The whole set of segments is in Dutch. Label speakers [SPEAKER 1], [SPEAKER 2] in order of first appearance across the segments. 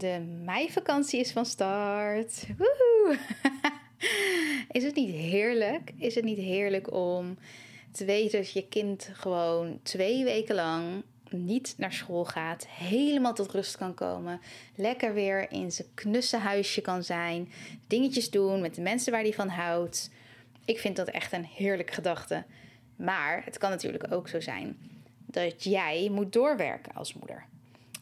[SPEAKER 1] De meivakantie is van start. Woehoe! Is het niet heerlijk? Is het niet heerlijk om te weten dat je kind gewoon twee weken lang niet naar school gaat, helemaal tot rust kan komen, lekker weer in zijn knusse huisje kan zijn, dingetjes doen met de mensen waar hij van houdt. Ik vind dat echt een heerlijke gedachte. Maar het kan natuurlijk ook zo zijn dat jij moet doorwerken als moeder.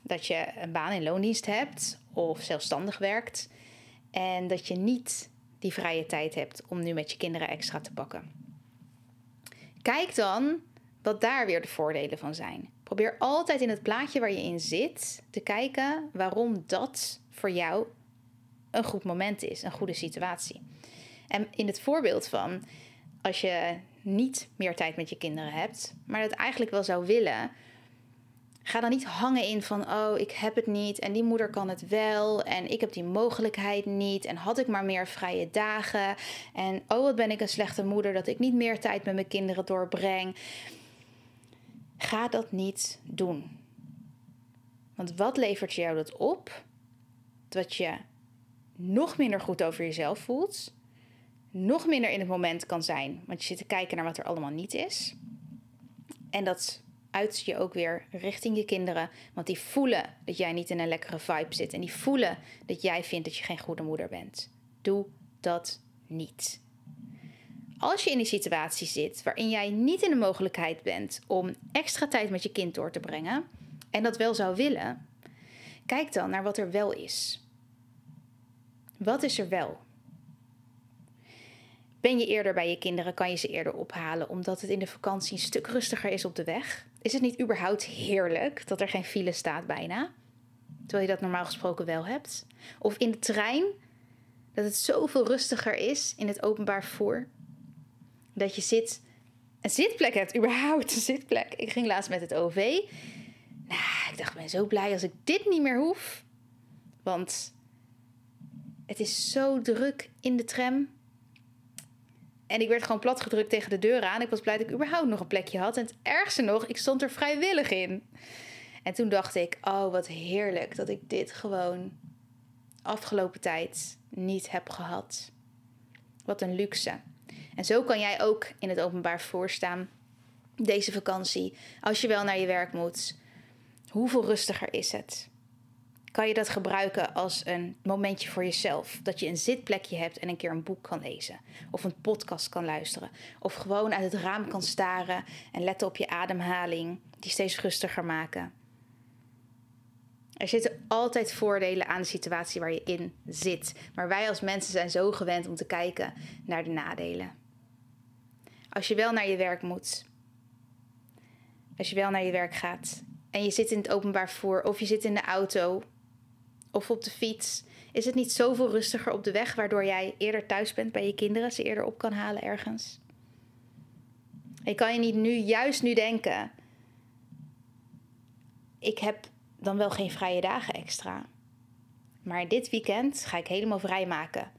[SPEAKER 1] Dat je een baan in loondienst hebt of zelfstandig werkt en dat je niet die vrije tijd hebt om nu met je kinderen extra te pakken. Kijk dan wat daar weer de voordelen van zijn. Probeer altijd in het plaatje waar je in zit te kijken waarom dat voor jou een goed moment is, een goede situatie. En in het voorbeeld van als je niet meer tijd met je kinderen hebt, maar dat eigenlijk wel zou willen, Ga dan niet hangen in van, oh, ik heb het niet en die moeder kan het wel en ik heb die mogelijkheid niet en had ik maar meer vrije dagen en oh, wat ben ik een slechte moeder dat ik niet meer tijd met mijn kinderen doorbreng. Ga dat niet doen. Want wat levert jou dat op? Dat je nog minder goed over jezelf voelt, nog minder in het moment kan zijn, want je zit te kijken naar wat er allemaal niet is. En dat uit je ook weer richting je kinderen. Want die voelen dat jij niet in een lekkere vibe zit. En die voelen dat jij vindt dat je geen goede moeder bent. Doe dat niet. Als je in die situatie zit waarin jij niet in de mogelijkheid bent om extra tijd met je kind door te brengen. En dat wel zou willen. Kijk dan naar wat er wel is. Wat is er wel? Ben je eerder bij je kinderen, kan je ze eerder ophalen omdat het in de vakantie een stuk rustiger is op de weg. Is het niet überhaupt heerlijk dat er geen file staat bijna? Terwijl je dat normaal gesproken wel hebt. Of in de trein, dat het zoveel rustiger is in het openbaar vervoer. Dat je zit, een zitplek hebt, überhaupt een zitplek. Ik ging laatst met het OV. Nou, ik dacht, ik ben zo blij als ik dit niet meer hoef. Want het is zo druk in de tram. En ik werd gewoon plat gedrukt tegen de deur aan. Ik was blij dat ik überhaupt nog een plekje had. En het ergste nog, ik stond er vrijwillig in. En toen dacht ik, oh wat heerlijk dat ik dit gewoon afgelopen tijd niet heb gehad. Wat een luxe. En zo kan jij ook in het openbaar voorstaan deze vakantie. Als je wel naar je werk moet. Hoeveel rustiger is het? Kan je dat gebruiken als een momentje voor jezelf. Dat je een zitplekje hebt en een keer een boek kan lezen. Of een podcast kan luisteren. Of gewoon uit het raam kan staren en letten op je ademhaling. Die steeds rustiger maken. Er zitten altijd voordelen aan de situatie waar je in zit. Maar wij als mensen zijn zo gewend om te kijken naar de nadelen. Als je wel naar je werk moet. Als je wel naar je werk gaat. En je zit in het openbaar vervoer of je zit in de auto of op de fiets, is het niet zoveel rustiger op de weg, waardoor jij eerder thuis bent bij je kinderen, ze eerder op kan halen ergens? En kan je niet nu, juist nu denken: ik heb dan wel geen vrije dagen extra. Maar dit weekend ga ik helemaal vrij maken.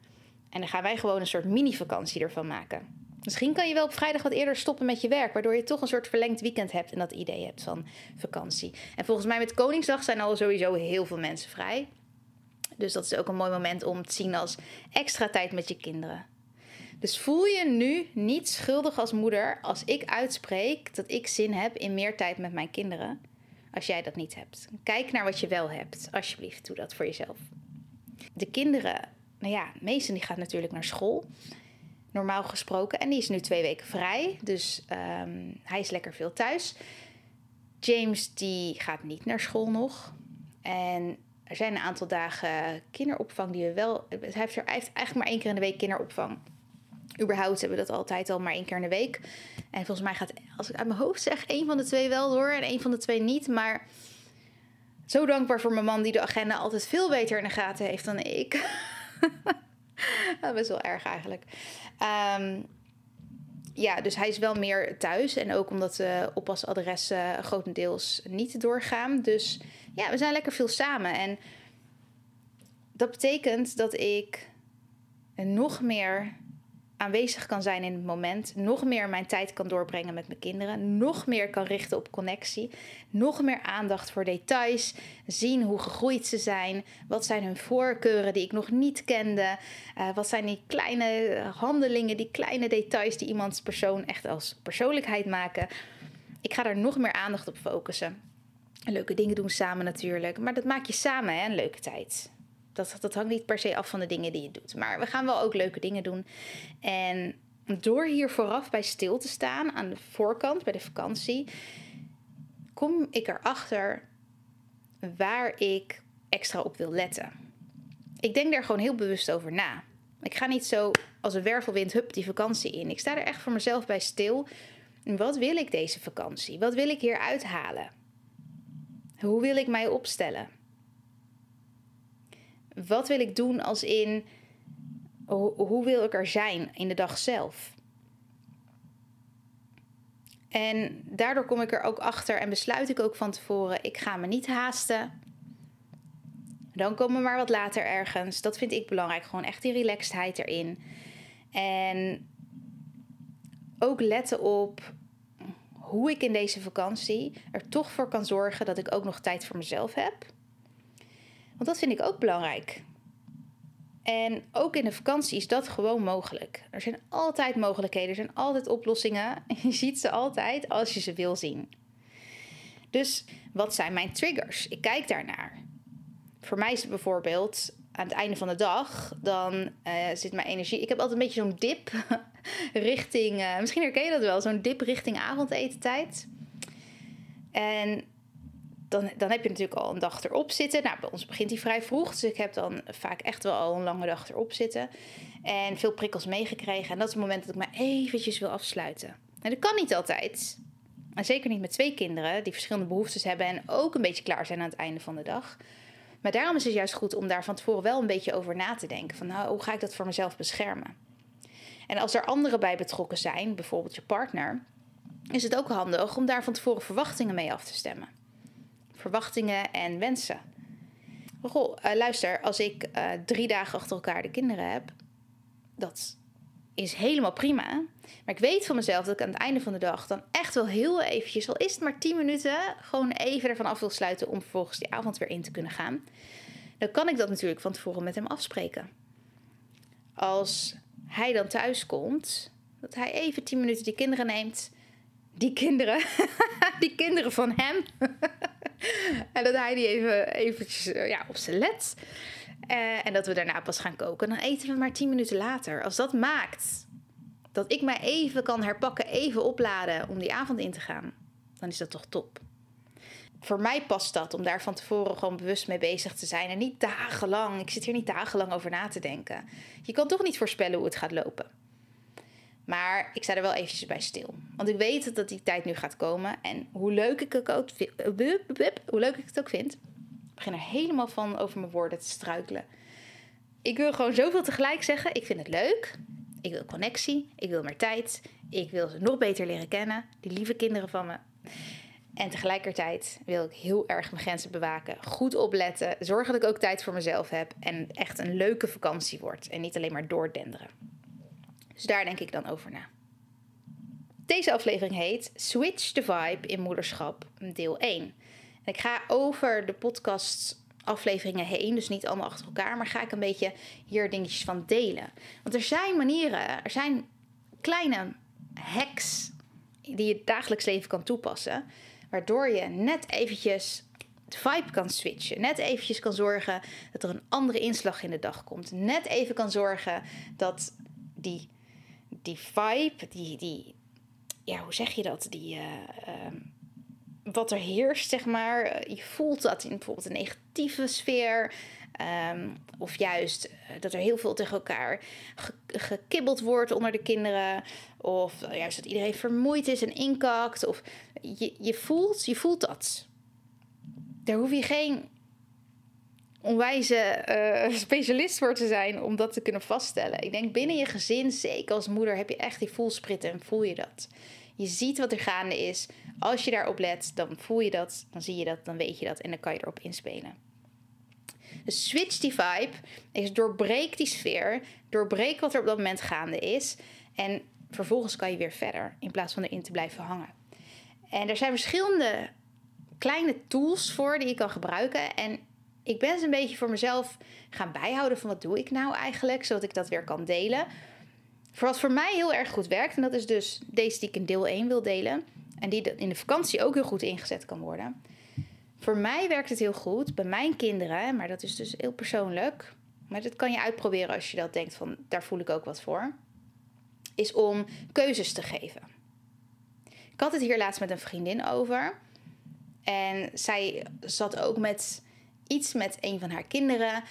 [SPEAKER 1] En dan gaan wij gewoon een soort mini-vakantie ervan maken. Misschien kan je wel op vrijdag wat eerder stoppen met je werk, waardoor je toch een soort verlengd weekend hebt en dat idee hebt van vakantie. En volgens mij met Koningsdag zijn al sowieso heel veel mensen vrij. Dus dat is ook een mooi moment om te zien als extra tijd met je kinderen. Dus voel je nu niet schuldig als moeder als ik uitspreek dat ik zin heb in meer tijd met mijn kinderen, als jij dat niet hebt. Kijk naar wat je wel hebt. Alsjeblieft, doe dat voor jezelf. De kinderen, nou ja, meesten die gaat natuurlijk naar school. Normaal gesproken. En die is nu twee weken vrij. Dus um, hij is lekker veel thuis. James die gaat niet naar school nog. En er zijn een aantal dagen kinderopvang die we wel. Hij heeft, er, heeft eigenlijk maar één keer in de week kinderopvang. Überhaupt hebben we dat altijd al maar één keer in de week. En volgens mij gaat, als ik uit mijn hoofd zeg, één van de twee wel door en één van de twee niet. Maar zo dankbaar voor mijn man die de agenda altijd veel beter in de gaten heeft dan ik. dat is wel erg eigenlijk. Um, ja, dus hij is wel meer thuis. En ook omdat de oppasadressen grotendeels niet doorgaan. Dus ja, we zijn lekker veel samen. En dat betekent dat ik nog meer aanwezig kan zijn in het moment, nog meer mijn tijd kan doorbrengen met mijn kinderen, nog meer kan richten op connectie, nog meer aandacht voor details, zien hoe gegroeid ze zijn, wat zijn hun voorkeuren die ik nog niet kende, uh, wat zijn die kleine handelingen, die kleine details die iemands persoon echt als persoonlijkheid maken. Ik ga daar nog meer aandacht op focussen. Leuke dingen doen samen natuurlijk, maar dat maak je samen hè, een leuke tijd. Dat, dat hangt niet per se af van de dingen die je doet. Maar we gaan wel ook leuke dingen doen. En door hier vooraf bij stil te staan, aan de voorkant, bij de vakantie, kom ik erachter waar ik extra op wil letten. Ik denk daar gewoon heel bewust over na. Ik ga niet zo als een wervelwind, hup, die vakantie in. Ik sta er echt voor mezelf bij stil. Wat wil ik deze vakantie? Wat wil ik hier uithalen? Hoe wil ik mij opstellen? wat wil ik doen als in hoe wil ik er zijn in de dag zelf? En daardoor kom ik er ook achter en besluit ik ook van tevoren: ik ga me niet haasten. Dan komen we maar wat later ergens. Dat vind ik belangrijk. Gewoon echt die relaxedheid erin. En ook letten op hoe ik in deze vakantie er toch voor kan zorgen dat ik ook nog tijd voor mezelf heb. Want dat vind ik ook belangrijk. En ook in de vakantie is dat gewoon mogelijk. Er zijn altijd mogelijkheden, er zijn altijd oplossingen. Je ziet ze altijd als je ze wil zien. Dus wat zijn mijn triggers? Ik kijk daarnaar. Voor mij is het bijvoorbeeld aan het einde van de dag, dan uh, zit mijn energie. Ik heb altijd een beetje zo'n dip richting. Uh, misschien herken je dat wel, zo'n dip richting avondetentijd. En dan, dan heb je natuurlijk al een dag erop zitten. Nou, bij ons begint hij vrij vroeg. Dus ik heb dan vaak echt wel al een lange dag erop zitten. En veel prikkels meegekregen. En dat is het moment dat ik me eventjes wil afsluiten. En dat kan niet altijd. En zeker niet met twee kinderen die verschillende behoeftes hebben. En ook een beetje klaar zijn aan het einde van de dag. Maar daarom is het juist goed om daar van tevoren wel een beetje over na te denken. Van nou, hoe ga ik dat voor mezelf beschermen? En als er anderen bij betrokken zijn, bijvoorbeeld je partner, is het ook handig om daar van tevoren verwachtingen mee af te stemmen verwachtingen en wensen. Goh, uh, luister, als ik uh, drie dagen achter elkaar de kinderen heb, dat is helemaal prima. Maar ik weet van mezelf dat ik aan het einde van de dag dan echt wel heel eventjes, al is het maar 10 minuten, gewoon even ervan af wil sluiten om vervolgens die avond weer in te kunnen gaan. Dan kan ik dat natuurlijk van tevoren met hem afspreken. Als hij dan thuis komt, dat hij even 10 minuten die kinderen neemt. Die kinderen, die kinderen van hem. en dat hij die even eventjes eh, ja, op zijn let. Uh, en dat we daarna pas gaan koken. Dan eten we maar tien minuten later. Als dat maakt dat ik mij even kan herpakken, even opladen om die avond in te gaan, dan is dat toch top. Voor mij past dat om daar van tevoren gewoon bewust mee bezig te zijn. En niet dagenlang. Ik zit hier niet dagenlang over na te denken. Je kan toch niet voorspellen hoe het gaat lopen. Maar ik sta er wel eventjes bij stil. Want ik weet dat die tijd nu gaat komen. En hoe leuk ik het ook, hoe leuk ik het ook vind. Ik begin er helemaal van over mijn woorden te struikelen. Ik wil gewoon zoveel tegelijk zeggen. Ik vind het leuk. Ik wil connectie. Ik wil meer tijd. Ik wil ze nog beter leren kennen. Die lieve kinderen van me. En tegelijkertijd wil ik heel erg mijn grenzen bewaken. Goed opletten. Zorgen dat ik ook tijd voor mezelf heb. En echt een leuke vakantie wordt. En niet alleen maar doordenderen. Dus daar denk ik dan over na. Deze aflevering heet Switch the Vibe in Moederschap, deel 1. En ik ga over de podcast afleveringen heen, dus niet allemaal achter elkaar, maar ga ik een beetje hier dingetjes van delen. Want er zijn manieren, er zijn kleine hacks die je dagelijks leven kan toepassen, waardoor je net eventjes vibe kan switchen. Net eventjes kan zorgen dat er een andere inslag in de dag komt. Net even kan zorgen dat die die vibe, die, die, ja, hoe zeg je dat? Die uh, wat er heerst, zeg maar. Je voelt dat in bijvoorbeeld een negatieve sfeer. Ehm, of juist eh, dat er heel veel tegen elkaar gekibbeld wordt onder de kinderen. Of juist dat iedereen vermoeid is en inkakt. Of je, je, voelt, je voelt dat. Daar hoef je geen onwijze specialist voor te zijn om dat te kunnen vaststellen. Ik denk binnen je gezin, zeker als moeder, heb je echt die voelspritten en voel je dat. Je ziet wat er gaande is. Als je daarop let, dan voel je dat, dan zie je dat, dan weet je dat en dan kan je erop inspelen. Dus switch die vibe, is doorbreek die sfeer, doorbreek wat er op dat moment gaande is en vervolgens kan je weer verder in plaats van erin te blijven hangen. En er zijn verschillende kleine tools voor die je kan gebruiken en ik ben eens een beetje voor mezelf gaan bijhouden van wat doe ik nou eigenlijk, zodat ik dat weer kan delen. Voor wat voor mij heel erg goed werkt, en dat is dus deze die ik in deel 1 wil delen, en die in de vakantie ook heel goed ingezet kan worden. Voor mij werkt het heel goed, bij mijn kinderen, maar dat is dus heel persoonlijk. Maar dat kan je uitproberen als je dat denkt van daar voel ik ook wat voor. Is om keuzes te geven. Ik had het hier laatst met een vriendin over. En zij zat ook met iets met een van haar kinderen.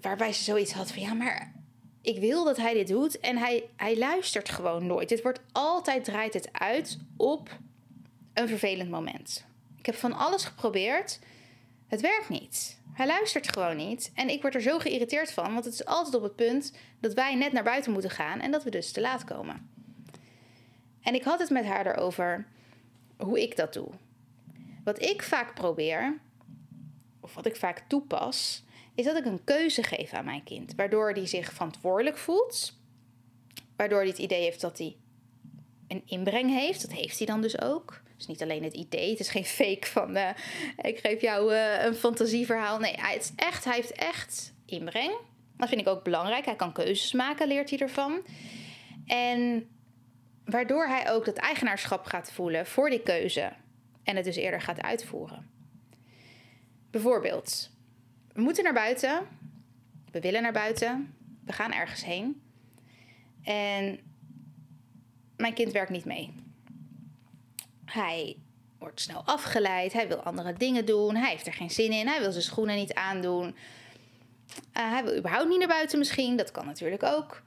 [SPEAKER 1] Waarbij ze zoiets had van ja, maar ik wil dat hij dit doet. En hij, hij luistert gewoon nooit. Het wordt altijd draait het uit op een vervelend moment. Ik heb van alles geprobeerd. Het werkt niet. Hij luistert gewoon niet. En ik word er zo geïrriteerd van, want het is altijd op het punt dat wij net naar buiten moeten gaan en dat we dus te laat komen. En ik had het met haar erover hoe ik dat doe. Wat ik vaak probeer, of wat ik vaak toepas, is dat ik een keuze geef aan mijn kind. Waardoor hij zich verantwoordelijk voelt. Waardoor hij het idee heeft dat hij een inbreng heeft. Dat heeft hij dan dus ook. Dus niet alleen het idee. Het is geen fake van uh, ik geef jou uh, een fantasieverhaal. Nee, hij, is echt, hij heeft echt inbreng. Dat vind ik ook belangrijk. Hij kan keuzes maken, leert hij ervan. En waardoor hij ook dat eigenaarschap gaat voelen voor die keuze. En het dus eerder gaat uitvoeren. Bijvoorbeeld, we moeten naar buiten. We willen naar buiten. We gaan ergens heen. En mijn kind werkt niet mee. Hij wordt snel afgeleid. Hij wil andere dingen doen. Hij heeft er geen zin in. Hij wil zijn schoenen niet aandoen. Uh, hij wil überhaupt niet naar buiten misschien. Dat kan natuurlijk ook.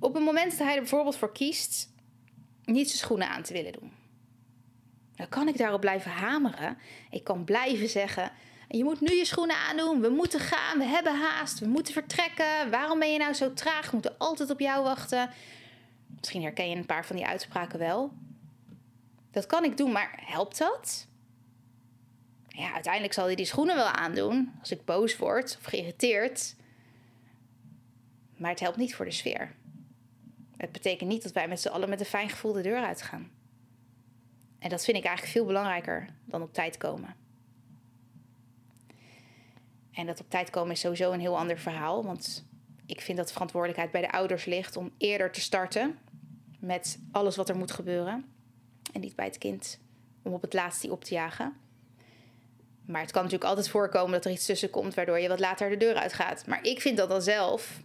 [SPEAKER 1] Op het moment dat hij er bijvoorbeeld voor kiest niet zijn schoenen aan te willen doen. Dan kan ik daarop blijven hameren. Ik kan blijven zeggen: je moet nu je schoenen aandoen. We moeten gaan. We hebben haast. We moeten vertrekken. Waarom ben je nou zo traag? We moeten altijd op jou wachten. Misschien herken je een paar van die uitspraken wel. Dat kan ik doen, maar helpt dat? Ja, uiteindelijk zal hij die schoenen wel aandoen als ik boos word of geïrriteerd. Maar het helpt niet voor de sfeer. Het betekent niet dat wij met z'n allen met een fijn gevoel de deur uitgaan. En dat vind ik eigenlijk veel belangrijker dan op tijd komen. En dat op tijd komen is sowieso een heel ander verhaal. Want ik vind dat de verantwoordelijkheid bij de ouders ligt om eerder te starten met alles wat er moet gebeuren. En niet bij het kind om op het laatst die op te jagen. Maar het kan natuurlijk altijd voorkomen dat er iets tussen komt waardoor je wat later de deur uitgaat. Maar ik vind dat dan zelf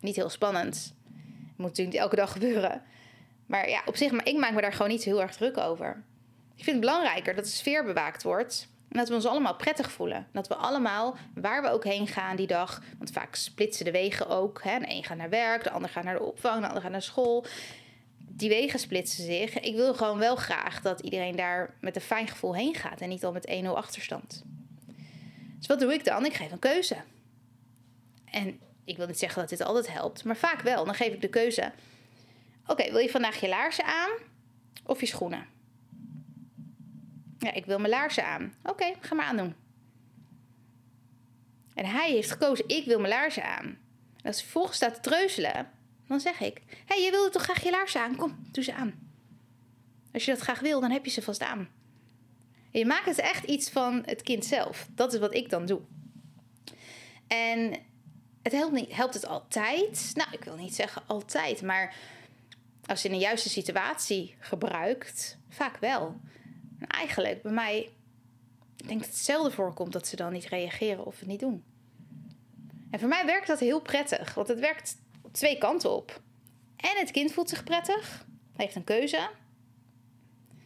[SPEAKER 1] niet heel spannend. Het moet natuurlijk niet elke dag gebeuren. Maar ja, op zich, maar ik maak me daar gewoon niet heel erg druk over. Ik vind het belangrijker dat de sfeer bewaakt wordt en dat we ons allemaal prettig voelen. Dat we allemaal, waar we ook heen gaan die dag. Want vaak splitsen de wegen ook. Hè? De een gaat naar werk, de ander gaat naar de opvang, de ander gaat naar school. Die wegen splitsen zich. Ik wil gewoon wel graag dat iedereen daar met een fijn gevoel heen gaat. En niet al met 1-0 achterstand. Dus wat doe ik dan? Ik geef een keuze. En ik wil niet zeggen dat dit altijd helpt, maar vaak wel. Dan geef ik de keuze. Oké, wil je vandaag je laarzen aan of je schoenen? Ja, ik wil mijn laarzen aan. Oké, ga maar aandoen. En hij heeft gekozen, ik wil mijn laarzen aan. En als hij vervolgens staat te treuzelen, dan zeg ik... Hé, hey, je wilde toch graag je laarzen aan? Kom, doe ze aan. Als je dat graag wil, dan heb je ze vast aan. Je maakt het echt iets van het kind zelf. Dat is wat ik dan doe. En het helpt, niet, helpt het altijd? Nou, ik wil niet zeggen altijd, maar als je in de juiste situatie gebruikt, vaak wel. En eigenlijk bij mij, ik denk dat het zelden voorkomt dat ze dan niet reageren of het niet doen. En voor mij werkt dat heel prettig, want het werkt twee kanten op. En het kind voelt zich prettig, heeft een keuze.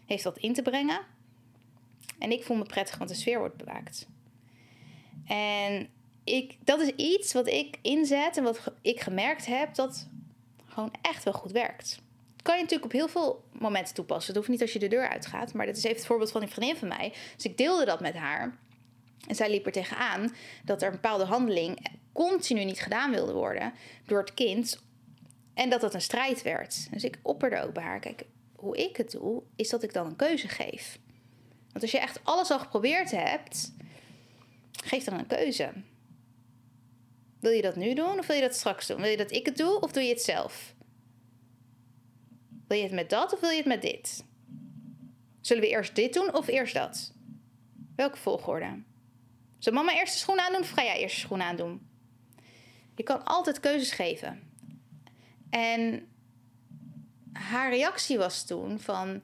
[SPEAKER 1] heeft dat in te brengen. En ik voel me prettig, want de sfeer wordt bewaakt. En ik, dat is iets wat ik inzet en wat ik gemerkt heb dat gewoon echt wel goed werkt. Kan je natuurlijk op heel veel momenten toepassen. Het hoeft niet als je de deur uitgaat, maar dat is even het voorbeeld van een vriendin van mij. Dus ik deelde dat met haar. En zij liep er tegenaan dat er een bepaalde handeling continu niet gedaan wilde worden door het kind. En dat dat een strijd werd. Dus ik opperde ook bij haar: kijk, hoe ik het doe, is dat ik dan een keuze geef. Want als je echt alles al geprobeerd hebt, geef dan een keuze. Wil je dat nu doen of wil je dat straks doen? Wil je dat ik het doe of doe je het zelf? Wil je het met dat of wil je het met dit? Zullen we eerst dit doen of eerst dat? Welke volgorde? Zal mama eerst de schoen aandoen of ga jij eerst de schoen aandoen? Je kan altijd keuzes geven. En haar reactie was toen van...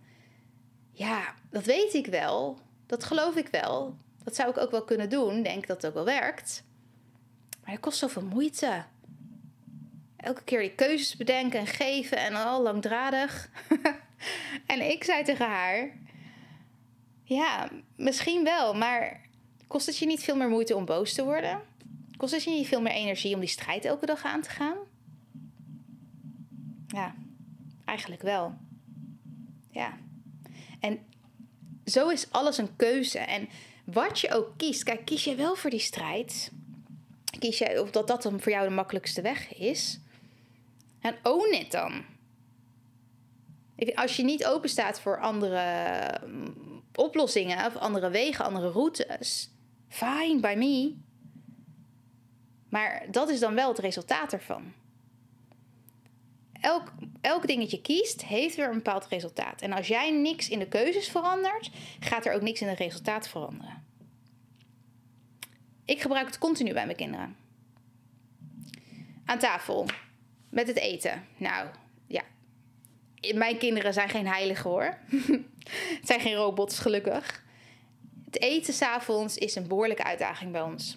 [SPEAKER 1] Ja, dat weet ik wel. Dat geloof ik wel. Dat zou ik ook wel kunnen doen. Denk dat het ook wel werkt. Maar het kost zoveel moeite. Elke keer die keuzes bedenken en geven en al langdradig. en ik zei tegen haar: Ja, misschien wel, maar kost het je niet veel meer moeite om boos te worden? Kost het je niet veel meer energie om die strijd elke dag aan te gaan? Ja, eigenlijk wel. Ja. En zo is alles een keuze. En wat je ook kiest, kijk, kies je wel voor die strijd? Kies jij of dat dat dan voor jou de makkelijkste weg is? En own it dan. Als je niet open staat voor andere mm, oplossingen of andere wegen, andere routes, fine by me. Maar dat is dan wel het resultaat ervan. Elk, elk dingetje kiest, heeft weer een bepaald resultaat. En als jij niks in de keuzes verandert, gaat er ook niks in het resultaat veranderen. Ik gebruik het continu bij mijn kinderen. Aan tafel. Met het eten. Nou, ja. Mijn kinderen zijn geen heiligen hoor. het zijn geen robots, gelukkig. Het eten s'avonds is een behoorlijke uitdaging bij ons.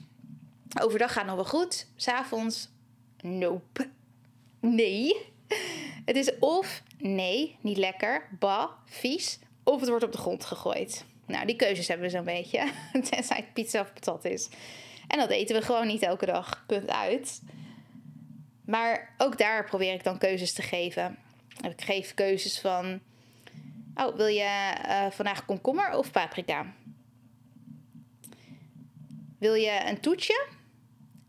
[SPEAKER 1] Overdag gaat nog wel goed. S'avonds, nope. Nee. Het is of nee, niet lekker, ba, vies, of het wordt op de grond gegooid. Nou, die keuzes hebben we zo'n beetje. Tenzij het pizza of patat is. En dat eten we gewoon niet elke dag. Punt uit. Maar ook daar probeer ik dan keuzes te geven. Ik geef keuzes van... Oh, wil je uh, vandaag komkommer of paprika? Wil je een toetje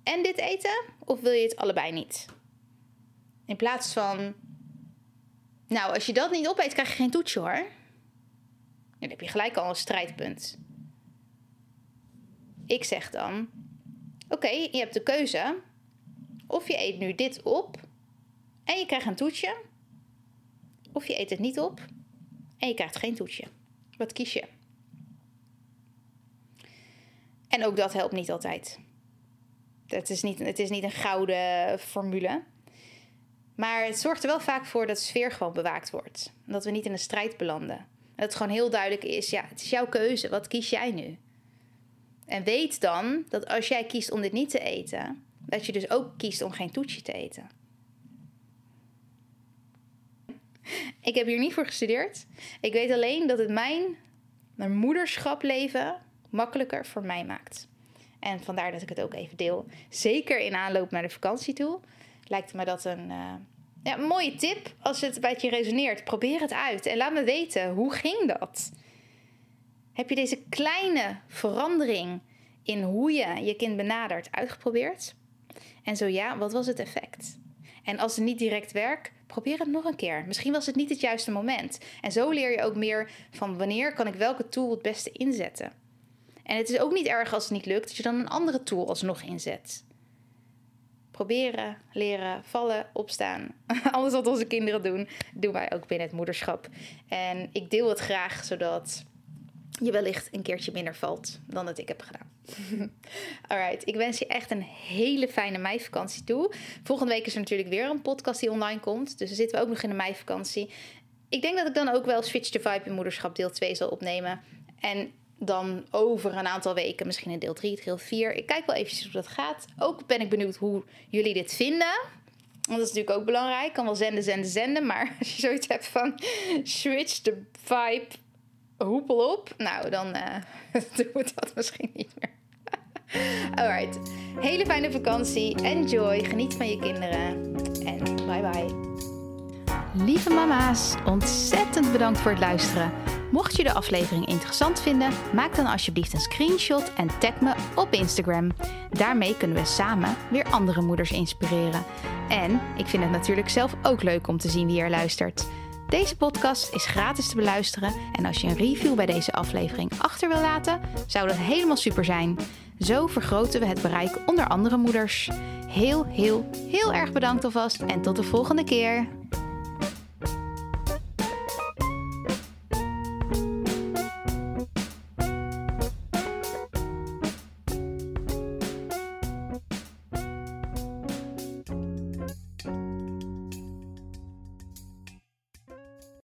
[SPEAKER 1] en dit eten? Of wil je het allebei niet? In plaats van... Nou, als je dat niet opeet, krijg je geen toetje hoor. Dan heb je gelijk al een strijdpunt. Ik zeg dan: Oké, je hebt de keuze. Of je eet nu dit op en je krijgt een toetje. Of je eet het niet op en je krijgt geen toetje. Wat kies je? En ook dat helpt niet altijd. Het is niet, het is niet een gouden formule. Maar het zorgt er wel vaak voor dat de sfeer gewoon bewaakt wordt. Dat we niet in een strijd belanden. Dat het gewoon heel duidelijk is, ja, het is jouw keuze. Wat kies jij nu? En weet dan dat als jij kiest om dit niet te eten, dat je dus ook kiest om geen toetje te eten. Ik heb hier niet voor gestudeerd. Ik weet alleen dat het mijn, moederschap leven makkelijker voor mij maakt. En vandaar dat ik het ook even deel. Zeker in aanloop naar de vakantie toe. Lijkt me dat een, uh, ja, mooie tip als het bij je resoneert. Probeer het uit en laat me weten, hoe ging dat? Heb je deze kleine verandering in hoe je je kind benadert uitgeprobeerd? En zo ja, wat was het effect? En als het niet direct werkt, probeer het nog een keer. Misschien was het niet het juiste moment. En zo leer je ook meer van wanneer kan ik welke tool het beste inzetten. En het is ook niet erg als het niet lukt, dat je dan een andere tool alsnog inzet. Proberen, leren, vallen, opstaan. Alles wat onze kinderen doen, doen wij ook binnen het moederschap. En ik deel het graag zodat je wellicht een keertje minder valt dan dat ik heb gedaan. Alright, ik wens je echt een hele fijne meivakantie toe. Volgende week is er natuurlijk weer een podcast die online komt. Dus dan zitten we ook nog in de meivakantie. Ik denk dat ik dan ook wel Switch to Vibe in moederschap deel 2 zal opnemen. En dan over een aantal weken misschien in deel 3, deel 4. Ik kijk wel eventjes hoe dat gaat. Ook ben ik benieuwd hoe jullie dit vinden. Want dat is natuurlijk ook belangrijk. Ik kan wel zenden, zenden, zenden. Maar als je zoiets hebt van switch the vibe hoepel op. Nou, dan uh, doen we dat misschien niet meer. Alright. Hele fijne vakantie. Enjoy. Geniet van je kinderen. En bye bye. Lieve mama's, ontzettend bedankt voor het luisteren. Mocht je de aflevering interessant vinden, maak dan alsjeblieft een screenshot en tag me op Instagram. Daarmee kunnen we samen weer andere moeders inspireren. En ik vind het natuurlijk zelf ook leuk om te zien wie er luistert. Deze podcast is gratis te beluisteren en als je een review bij deze aflevering achter wil laten, zou dat helemaal super zijn. Zo vergroten we het bereik onder andere moeders. Heel, heel, heel erg bedankt alvast en tot de volgende keer.